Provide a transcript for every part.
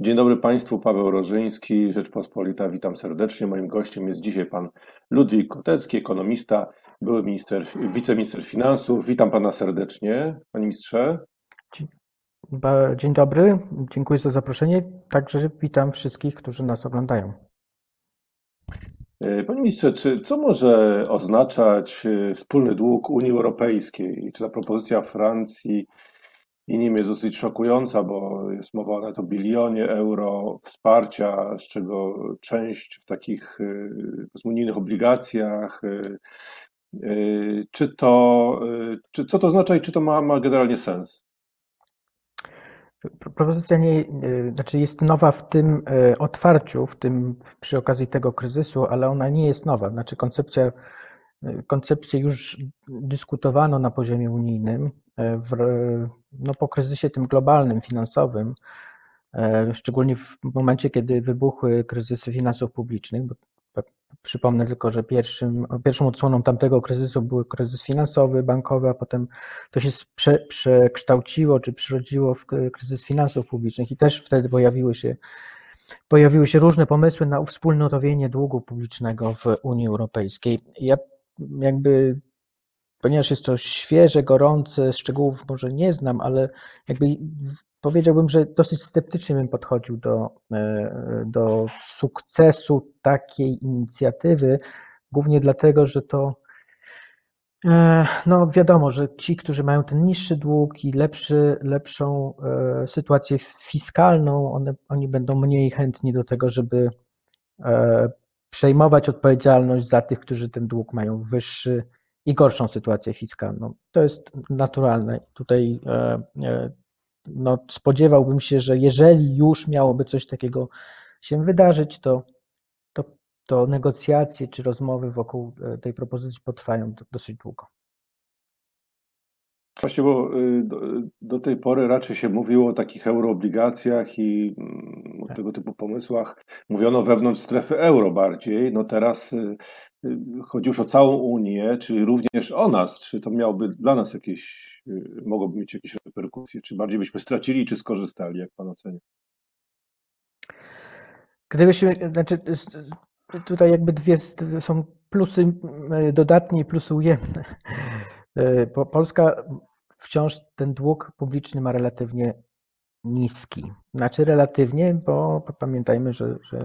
Dzień dobry Państwu, Paweł Rożyński, Rzeczpospolita, witam serdecznie. Moim gościem jest dzisiaj pan Ludwik Kotecki, ekonomista, były minister, wiceminister finansów. Witam pana serdecznie, panie ministrze. Dzień dobry, dziękuję za zaproszenie. Także witam wszystkich, którzy nas oglądają. E, panie ministrze, czy, co może oznaczać e, wspólny dług Unii Europejskiej? Czy ta propozycja Francji i nim jest dosyć szokująca, bo jest mowa nawet o bilionie euro wsparcia, z czego część w takich y, unijnych obligacjach. Y, y, czy to, czy, co to oznacza i czy to ma, ma generalnie sens? Propozycja nie, znaczy jest nowa w tym otwarciu, w tym przy okazji tego kryzysu, ale ona nie jest nowa. Znaczy koncepcja, koncepcję już dyskutowano na poziomie unijnym w, no, po kryzysie tym globalnym, finansowym, e, szczególnie w momencie, kiedy wybuchły kryzysy finansów publicznych, bo Przypomnę tylko, że pierwszym, pierwszą odsłoną tamtego kryzysu był kryzys finansowy, bankowy, a potem to się prze, przekształciło czy przyrodziło w kryzys finansów publicznych i też wtedy pojawiły się, pojawiły się różne pomysły na uwspólnotowienie długu publicznego w Unii Europejskiej. Ja jakby ponieważ jest to świeże, gorące, szczegółów może nie znam, ale jakby powiedziałbym, że dosyć sceptycznie bym podchodził do, e, do sukcesu takiej inicjatywy, głównie dlatego, że to e, no wiadomo, że ci, którzy mają ten niższy dług i lepszy, lepszą e, sytuację fiskalną, one, oni będą mniej chętni do tego, żeby przejmować odpowiedzialność za tych, którzy ten dług mają wyższy, i gorszą sytuację fiskalną. To jest naturalne. Tutaj e, e, no, spodziewałbym się, że jeżeli już miałoby coś takiego się wydarzyć, to, to, to negocjacje czy rozmowy wokół e, tej propozycji potrwają dosyć długo. Właśnie, bo y, do, do, tej pory raczej się mówiło o takich euroobligacjach i mm, o tak. tego typu pomysłach. Mówiono wewnątrz strefy euro bardziej. No teraz y, y, chodzi już o całą Unię, czyli również o nas. Czy to miałoby dla nas jakieś, mogłoby mieć jakieś reperkusje? Czy bardziej byśmy stracili, czy skorzystali, jak pan ocenia? Gdybyśmy, znaczy tutaj jakby dwie są plusy dodatnie i plusy ujemne. Polska wciąż ten dług publiczny ma relatywnie niski. Znaczy relatywnie, bo pamiętajmy, że, że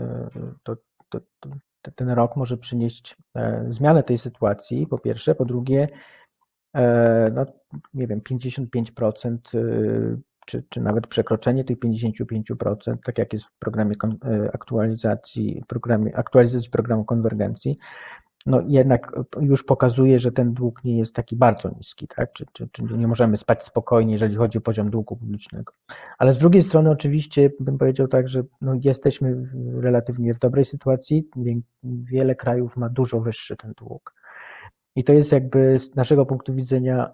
to, to, to, ten rok może przynieść e, zmianę tej sytuacji, po pierwsze. Po drugie, e, no, nie wiem, 55% e, czy, czy nawet przekroczenie tych 55%, tak jak jest w programie aktualizacji, programie, aktualizacji programu konwergencji, no jednak już pokazuje, że ten dług nie jest taki bardzo niski, tak? Czy, czy, czy, nie możemy spać spokojnie, jeżeli chodzi o poziom długu publicznego. Ale z drugiej strony oczywiście bym powiedział tak, że no jesteśmy relatywnie w dobrej sytuacji, wiele krajów ma dużo wyższy ten dług. I to jest jakby z naszego punktu widzenia,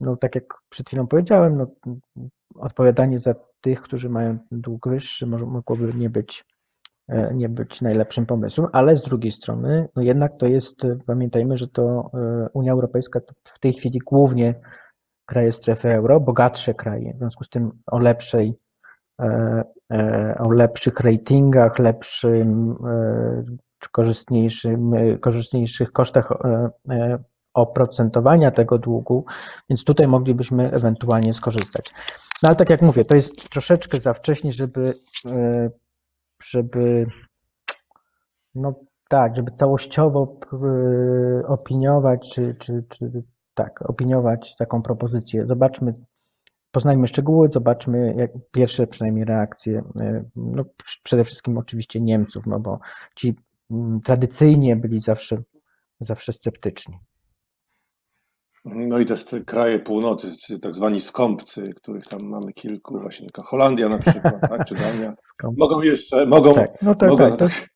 no tak jak przed chwilą powiedziałem, no, odpowiadanie za tych, którzy mają dług wyższy, może, mogłoby nie być E, nie być najlepszym pomysłem, ale z drugiej strony, no jednak to jest, e, pamiętajmy, że to e, Unia Europejska to w tej chwili głównie kraje strefy euro, bogatsze kraje, w związku z tym o lepszej, o lepszych ratingach, lepszym, korzystniejszym, korzystniejszych kosztach oprocentowania tego długu, więc tutaj moglibyśmy ewentualnie skorzystać. No ale tak jak mówię, to jest troszeczkę za wcześnie, żeby żeby no tak, żeby całościowo y, opiniować, czy, czy, czy tak, opiniować taką propozycję. Zobaczmy, poznajmy szczegóły, zobaczmy jak pierwsze przynajmniej reakcje, y, no przede wszystkim oczywiście Niemców, no bo ci mm, tradycyjnie byli zawsze, zawsze sceptyczni. No i te kraje północy, tak zwani skąpcy, których tam mamy kilku, właśnie taka Holandia na przykład, tak, czy Dania, mogą jeszcze, mogą, tak, no tak, mogą, tak,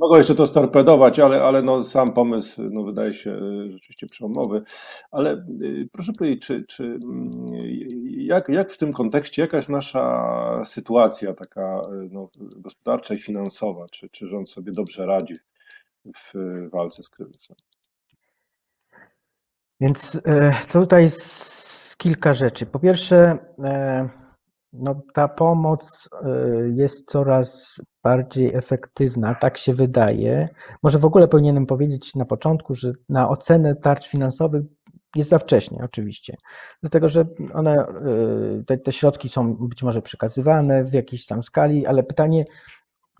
mogą jeszcze to storpedować, ale, ale no, sam pomysł no, wydaje się y, rzeczywiście przełomowy. Ale y, proszę powiedzieć, czy, czy, mm, jak, jak w tym kontekście, jaka jest nasza sytuacja taka y, no, gospodarcza i finansowa? Czy, czy rząd sobie dobrze radzi w walce z kryzysem? Więc e, tutaj jest kilka rzeczy. Po pierwsze, e, no, ta pomoc jest coraz bardziej efektywna, tak się wydaje. Może w ogóle powinienem powiedzieć na początku, że na ocenę tarcz finansowych jest za wcześnie, oczywiście. Dlatego, że one, te, te środki są być może przekazywane w jakiejś tam skali, ale pytanie,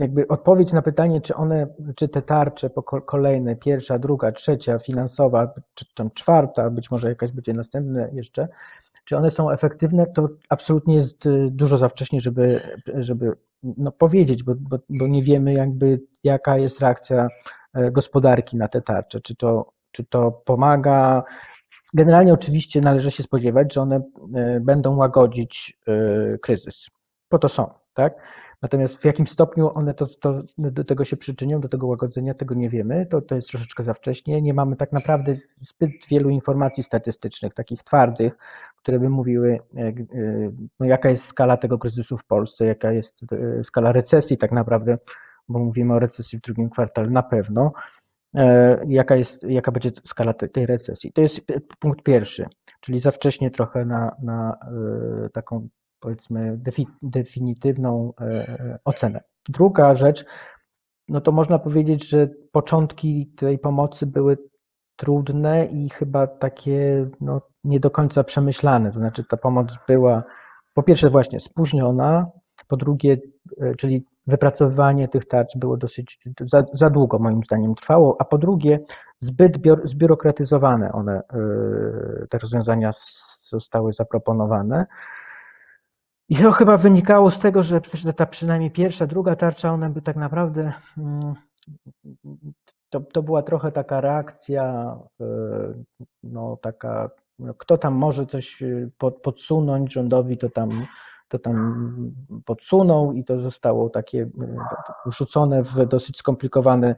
jakby odpowiedź na pytanie, czy one, czy te tarcze kolejne, pierwsza, druga, trzecia, finansowa, czy tam czwarta, być może jakaś będzie następna jeszcze, czy one są efektywne, to absolutnie jest y, dużo za wcześnie, żeby, żeby no powiedzieć, bo, bo, bo nie wiemy jakby jaka jest reakcja e, gospodarki na te tarcze, czy to, czy to pomaga. Generalnie oczywiście należy się spodziewać, że one e, będą łagodzić e, kryzys. Po to są, tak? Natomiast w jakim stopniu one to, to, do tego się przyczynią, do tego łagodzenia, tego nie wiemy. To, to jest troszeczkę za wcześnie. Nie mamy tak naprawdę zbyt wielu informacji statystycznych, takich twardych, które by mówiły, e, e, no, jaka jest skala tego kryzysu w Polsce, jaka jest e, skala recesji tak naprawdę, bo mówimy o recesji w drugim kwartale na pewno. Jaka, jest, jaka będzie skala tej, recesji? To jest punkt pierwszy, czyli za wcześnie trochę na, na taką powiedzmy definitywną e, e, ocenę. Druga rzecz, no to można powiedzieć, że początki tej pomocy były trudne i chyba takie no, nie do końca przemyślane. To znaczy ta pomoc była po pierwsze właśnie spóźniona, po drugie, e, czyli wypracowywanie tych tarcz było dosyć za, za długo moim zdaniem trwało, a po drugie zbyt zbiurokratyzowane one, te rozwiązania zostały zaproponowane. I to chyba wynikało z tego, że ta przynajmniej pierwsza, druga tarcza, one by tak naprawdę mm, to, to była trochę taka reakcja, e, no taka, no, kto tam może coś e, pod, podsunąć rządowi, to tam, to tam podsunął i to zostało takie e, rzucone w dosyć skomplikowane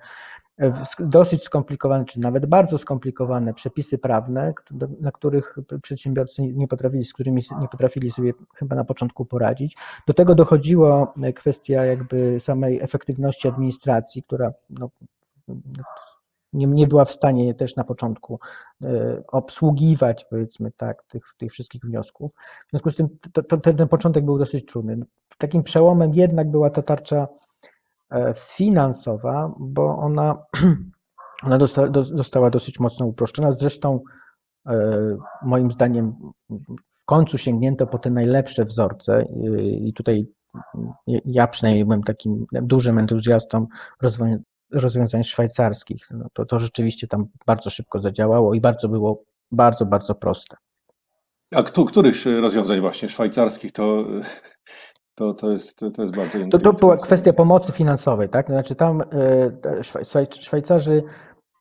dosyć skomplikowane, czy nawet bardzo skomplikowane przepisy prawne, na których przedsiębiorcy nie potrafili, z którymi nie potrafili sobie chyba na początku poradzić. Do tego dochodziła kwestia jakby samej efektywności administracji, która no, nie, nie była w stanie też na początku e, obsługiwać, powiedzmy tak, tych, tych wszystkich wniosków. W związku z tym to, to, ten początek był dosyć trudny. Takim przełomem jednak była ta tarcza E, finansowa, bo ona, ona została dosyć mocno uproszczona. Zresztą e, moim zdaniem w końcu sięgnięto po te najlepsze wzorce i tutaj ja przynajmniej byłem takim dużym entuzjastą rozwiązań szwajcarskich. No to, to rzeczywiście tam bardzo szybko zadziałało i bardzo było bardzo, bardzo proste. A których rozwiązań właśnie szwajcarskich to to, to, jest, to jest bardzo To, to była kwestia pomocy finansowej, tak? Znaczy tam e, Szwajcarzy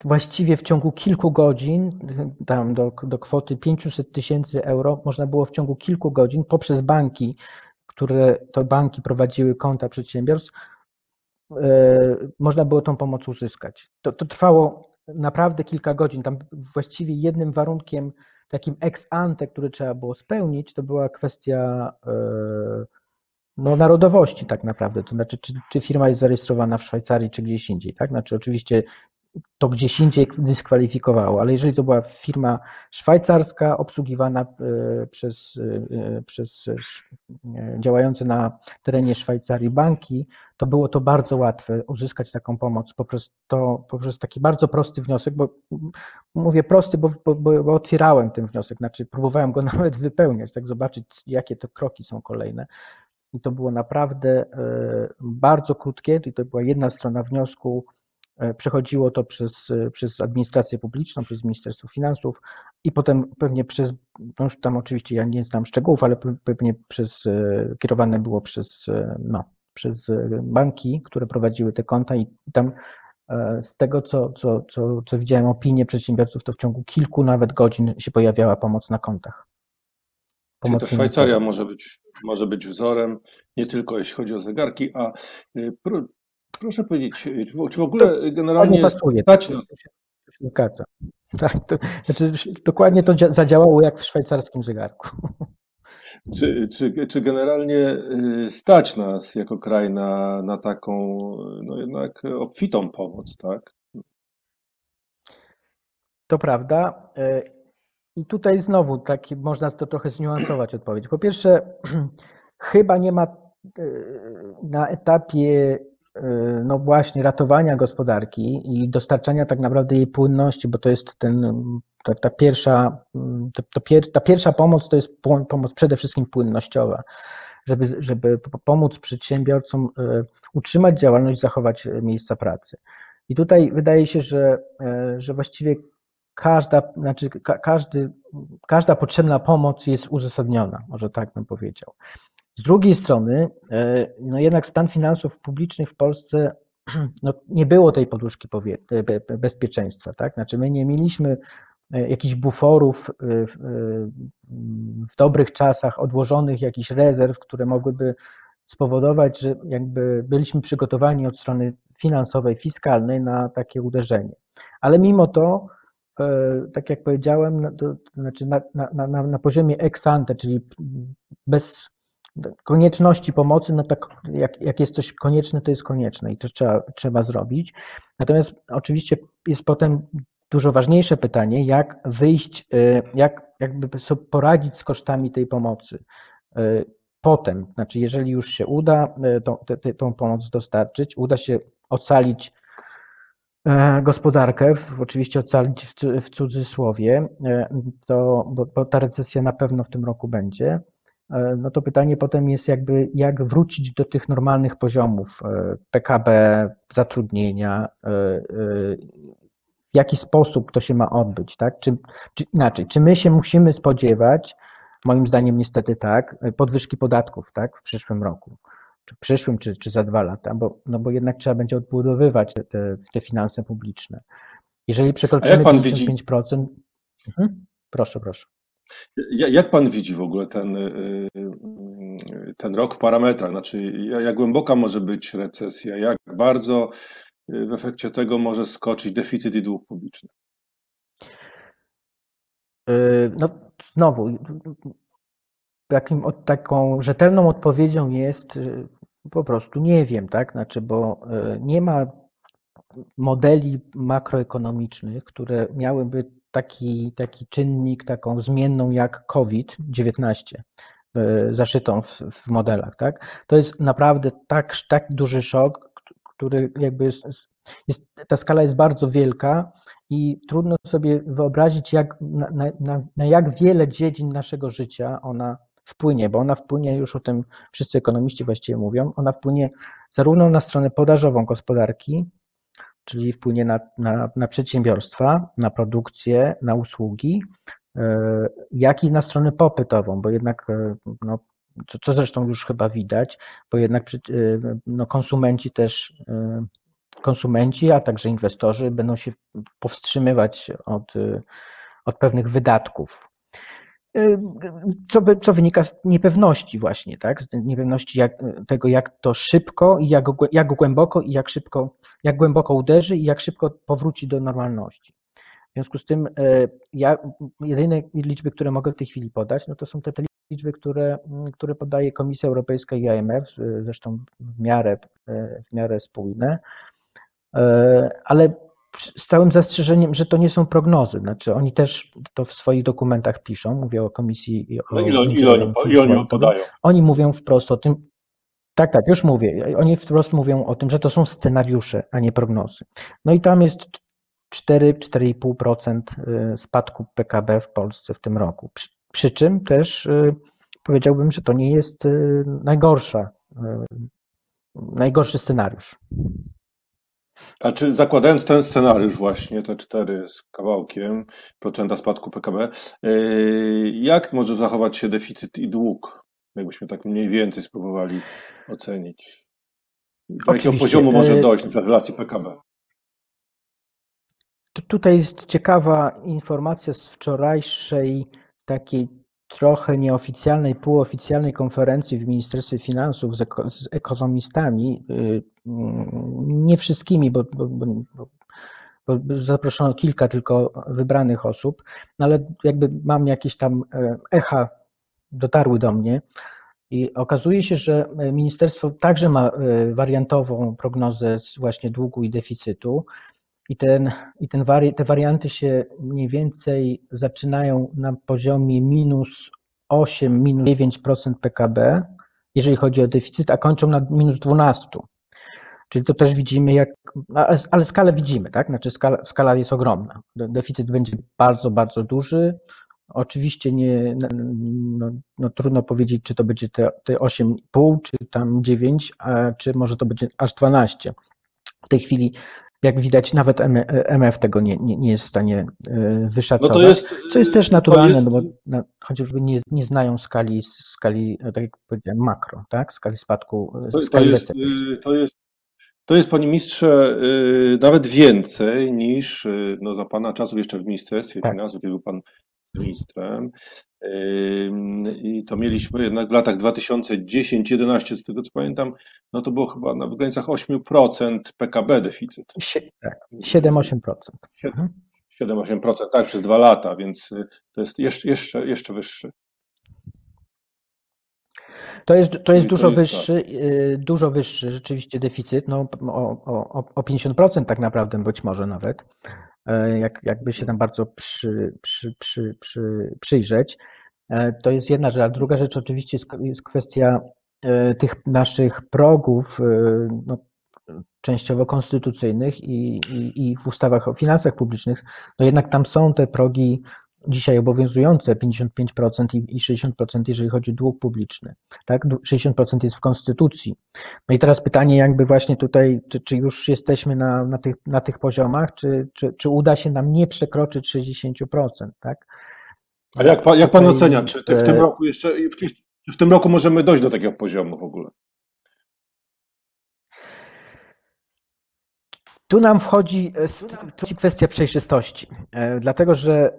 właściwie w ciągu kilku godzin, tam do, do kwoty 500 tysięcy euro, można było w ciągu kilku godzin poprzez banki, które to banki prowadziły konta przedsiębiorstw, e, można było tą pomoc uzyskać. To, to trwało naprawdę kilka godzin. Tam właściwie jednym warunkiem, takim ex ante, który trzeba było spełnić, to była kwestia e, no, narodowości tak naprawdę, to znaczy czy, czy firma jest zarejestrowana w Szwajcarii, czy gdzieś indziej, tak? Znaczy oczywiście to gdzieś indziej dyskwalifikowało, ale jeżeli to była firma szwajcarska obsługiwana e, przez, e, przez e, działające na terenie Szwajcarii banki, to było to bardzo łatwe uzyskać taką pomoc. Poprzez, to, poprzez taki bardzo prosty wniosek, bo mówię prosty, bo, bo, bo otwierałem ten wniosek, znaczy próbowałem go nawet wypełniać, tak zobaczyć jakie to kroki są kolejne i to było naprawdę e, bardzo krótkie, i to była jedna strona wniosku, e, przechodziło to przez, e, przez administrację publiczną, przez Ministerstwo Finansów i potem pewnie przez, no już tam oczywiście ja nie znam szczegółów, ale pewnie przez, kierowane było przez, no, przez banki, które prowadziły te konta. I tam z tego, co, co, co, co widziałem opinie przedsiębiorców, to w ciągu kilku nawet godzin się pojawiała pomoc na kontach. Pomoc Czyli to Szwajcaria może być może być wzorem, nie tylko jeśli chodzi o zegarki, a y, pro, proszę powiedzieć, y, czy w ogóle to generalnie pasuje, stać nas... To się zgadza. Tak, to, znaczy, dokładnie to zadziałało jak w szwajcarskim zegarku. Czy, czy, czy generalnie y, stać nas jako kraj na, na taką no jednak obfitą pomoc, tak? To prawda. I tutaj znowu tak można to trochę zniuansować odpowiedź. Po pierwsze, chyba nie ma na etapie no właśnie ratowania gospodarki i dostarczania tak naprawdę jej płynności, bo to jest ten, ta, ta pierwsza, to, to pier, ta pierwsza pomoc to jest pomoc przede wszystkim płynnościowa, żeby, żeby pomóc przedsiębiorcom utrzymać działalność, zachować miejsca pracy. I tutaj wydaje się, że, że właściwie każda, znaczy każdy, każda potrzebna pomoc jest uzasadniona, może tak bym powiedział. Z drugiej strony, e, no jednak stan finansów publicznych w Polsce no nie było tej poduszki bezpieczeństwa, tak? Znaczy my nie mieliśmy e, jakichś buforów e, w dobrych czasach, odłożonych jakichś rezerw, które mogłyby spowodować, że jakby byliśmy przygotowani od strony finansowej, fiskalnej na takie uderzenie. Ale mimo to E, tak jak powiedziałem, to, znaczy na, na, na, na poziomie ex ante, czyli bez konieczności pomocy, no tak jak, jak jest coś konieczne, to jest konieczne i to trzeba, trzeba zrobić. Natomiast oczywiście jest potem dużo ważniejsze pytanie, jak wyjść, e, jak jakby poradzić z kosztami tej pomocy. E, potem, znaczy jeżeli już się uda tą, tą pomoc dostarczyć, uda się ocalić E, gospodarkę, oczywiście ocalić w cudzysłowie, e, to, bo, bo ta recesja na pewno w tym roku będzie, e, no to pytanie potem jest jakby, jak wrócić do tych normalnych poziomów PKB, zatrudnienia, w jaki sposób to się ma odbyć, tak? Czy, czy inaczej, czy my się musimy spodziewać, moim zdaniem niestety tak, podwyżki podatków, tak, w przyszłym roku czy przyszłym, czy, czy za dwa lata, bo, no bo jednak trzeba będzie odbudowywać te, te finanse publiczne. Jeżeli przekroczymy 55%, widzi... mhm. proszę, proszę. Jak pan widzi w ogóle ten, y, ten rok w parametrach? Znaczy, jak głęboka może być recesja? Jak bardzo y, w efekcie tego może skoczyć deficyt i dług publiczny? Y, no, znowu, takim, taką rzetelną odpowiedzią jest y, po prostu nie wiem, tak? Znaczy, bo y, nie ma modeli makroekonomicznych, które miałyby taki, taki czynnik, taką zmienną jak COVID-19 y, zaszytą w, w, modelach, tak? To jest naprawdę tak, tak duży szok, który jakby jest, jest, ta skala jest bardzo wielka i trudno sobie wyobrazić, jak, na, na, na jak wiele dziedzin naszego życia ona wpłynie, bo ona wpłynie, już o tym wszyscy ekonomiści właściwie mówią, ona wpłynie zarówno na stronę podażową gospodarki, czyli wpłynie na, na, na przedsiębiorstwa, na produkcję, na usługi, e, jak i na stronę popytową, bo jednak, e, no, co, co zresztą już chyba widać, bo jednak e, no, konsumenci też, konsumenci, a także inwestorzy będą się powstrzymywać od, od pewnych wydatków, co, co wynika z niepewności właśnie, tak? Z niepewności jak, tego, jak to szybko i jak, jak głęboko i jak szybko, jak głęboko uderzy i jak szybko powróci do normalności. W związku z tym e, ja, jedyne liczby, które mogę w tej chwili podać, no to są te, te liczby, które, które podaje Komisja Europejska i IMF, zresztą w miarę, e, w miarę spójne, e, ale z całym zastrzeżeniem, że to nie są prognozy. Znaczy oni też to w swoich dokumentach piszą, mówię o komisji i o. No ile, ile, oni, ile oni podają? Oni mówią wprost o tym. Tak, tak, już mówię. Oni wprost mówią o tym, że to są scenariusze, a nie prognozy. No i tam jest 4-4,5% y, spadku PKB w Polsce w tym roku. Przy, przy czym też y, powiedziałbym, że to nie jest y, najgorsza, najgorszy scenariusz. A czy zakładając ten scenariusz właśnie, te 4 z kawałkiem procenta spadku PKB, yy, jak może zachować się deficyt i dług? Jakbyśmy tak mniej więcej spróbowali ocenić. Do jakiego poziomu może yy, dojść na relacji PKB? Tutaj jest ciekawa informacja z wczorajszej takiej trochę nieoficjalnej, półoficjalnej konferencji w Ministerstwie Finansów z, z ekonomistami, y, nie wszystkimi, bo, bo, bo, zaproszono kilka tylko wybranych osób, no ale jakby mam jakieś tam e, echa dotarły do mnie i okazuje się, że ministerstwo także ma e, wariantową prognozę właśnie długu i deficytu. I, ten, i ten wari, te warianty się mniej więcej zaczynają na poziomie minus 8, minus 9% PKB jeżeli chodzi o deficyt, a kończą na minus 12. Czyli to też widzimy, jak, ale skalę widzimy, tak? Znaczy skala, skala jest ogromna. Deficyt będzie bardzo, bardzo duży. Oczywiście nie, no, no, trudno powiedzieć, czy to będzie te, te 8,5, czy tam 9, a czy może to będzie aż 12. W tej chwili jak widać, nawet MF tego nie, nie, nie jest w stanie e, wyszacować, no jest, co jest też naturalne, jest... no bo na, chociażby nie, nie znają skali, skali, tak jak powiedziałem, makro, tak? skali spadku, to, skali to jest, to jest, to jest, panie ministrze, y, nawet więcej niż no, za pana czasów jeszcze w Ministerstwie tak. Finansów, był pan ministrem. I to mieliśmy jednak w latach 2010-11, z tego co pamiętam, no to było chyba na w granicach 8% PKB deficyt. 7-8%. 7-8%, tak, przez dwa lata, więc y, to jest jeszcze, jeszcze, jeszcze wyższy. To jest, to jest dużo to jest wyższy, tak. Y, dużo wyższy rzeczywiście deficyt, no o, o, o 50% tak naprawdę być może nawet. E, jak, jakby się tam bardzo przy, przy, przy, przy, przyjrzeć. E, to jest jedna rzecz, a druga rzecz oczywiście jest, kwestia e, tych naszych progów, no, częściowo konstytucyjnych i, i, i w ustawach o finansach publicznych, no jednak tam są te progi dzisiaj obowiązujące 55% i 60%, jeżeli chodzi o dług publiczny. Tak? 60% jest w konstytucji. No i teraz pytanie, jakby właśnie tutaj, czy, czy już jesteśmy na, na, tych, na tych poziomach, czy, czy, czy uda się nam nie przekroczyć 60%, tak? A jak pan, jak pan ocenia, czy w tym roku jeszcze, w tym roku możemy dojść do takiego poziomu w ogóle? Tu nam wchodzi, e, kwestia przejrzystości, e, dlatego że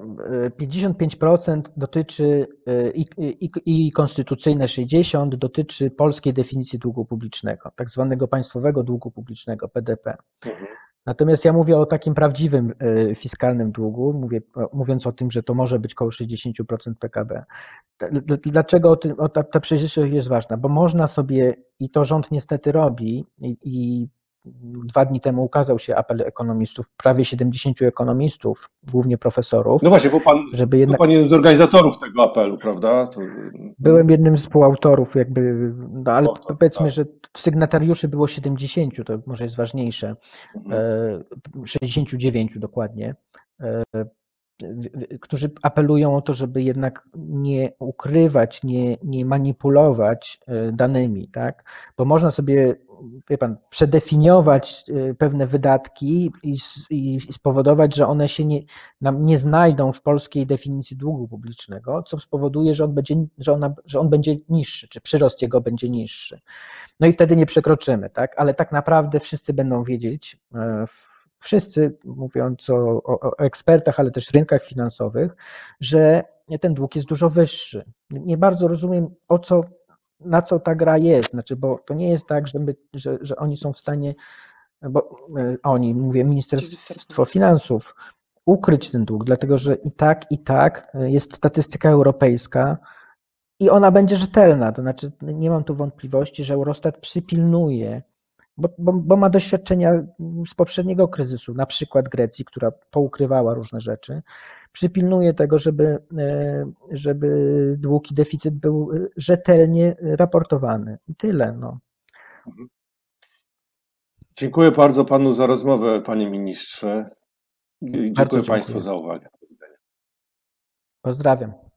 55% e, dotyczy i, i, i konstytucyjne 60% dotyczy polskiej definicji długu publicznego, tak zwanego państwowego długu publicznego, PDP. Mhm. Natomiast ja mówię o takim prawdziwym fiskalnym długu, mówię, mówiąc o tym, że to może być około 60% PKB. Dlaczego ta, ta przejrzystość jest ważna? Bo można sobie, i to rząd niestety robi, i, i Dwa dni temu ukazał się apel ekonomistów, prawie 70 ekonomistów, głównie profesorów. No właśnie, bo pan, żeby jednak... pan jeden z organizatorów tego apelu, prawda? To... Byłem jednym z współautorów, jakby, no ale powiedzmy, tak. że sygnatariuszy było 70, to może jest ważniejsze, mhm. 69 e, dokładnie e, którzy apelują o to, żeby jednak nie ukrywać, nie, nie manipulować e, danymi, tak? Bo można sobie, wie pan, przedefiniować e, pewne wydatki i, spowodować, że one się nie, nam nie znajdą w polskiej definicji długu publicznego, co spowoduje, że on będzie, że ona, że on będzie niższy, czy przyrost jego będzie niższy. No i wtedy nie przekroczymy, tak? Ale tak naprawdę wszyscy będą wiedzieć e, wszyscy, mówiąc o, o, ekspertach, ale też rynkach finansowych, że ten dług jest dużo wyższy. Nie bardzo rozumiem, o co, na co ta gra jest, znaczy, bo to nie jest tak, że, my, że, że oni są w stanie, bo e, oni, mówię, Ministerstwo Finansów, ukryć ten dług, dlatego że i tak, i tak jest statystyka europejska i ona będzie rzetelna. To znaczy, nie mam tu wątpliwości, że Eurostat przypilnuje bo, bo, bo, ma doświadczenia z poprzedniego kryzysu, na przykład Grecji, która poukrywała różne rzeczy, przypilnuje tego, żeby, e, żeby dług i deficyt był rzetelnie raportowany. I tyle. No. Dziękuję bardzo panu za rozmowę, panie ministrze. Dziękuję, dziękuję państwu za uwagę. Pozdrawiam.